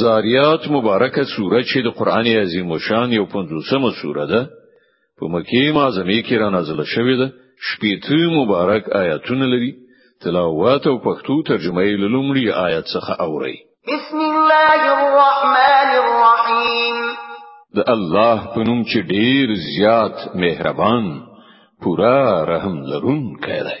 زاریات مبارکه سوره چې د قران عظیم او شان یو پنځوسمه سوره ده په مکه معظمه کې را نازله شوې ده شپږ مبارک آیاتونه لري تلاوت او پښتو ترجمه یې لومړی آیت څخه اوري بسم الله الرحمن الرحیم د الله په نوم چې ډیر زیات مهربان پورا رحم لرونکی دی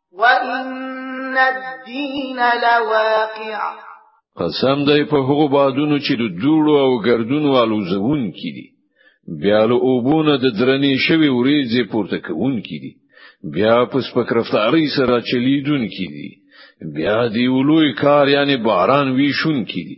وَإِنَّ الدِّينَ لَوَاقِعٌ قسم دی په هغو بادونو چې د دوړو او ګردونو الوزون کړي بیا له اوبونه د درنې شوی وریځې پورته کوون کړي بیا په سپکرفتاری سره چلیدون کړي بیا دی ولوی کار یعنی باران ویشون کړي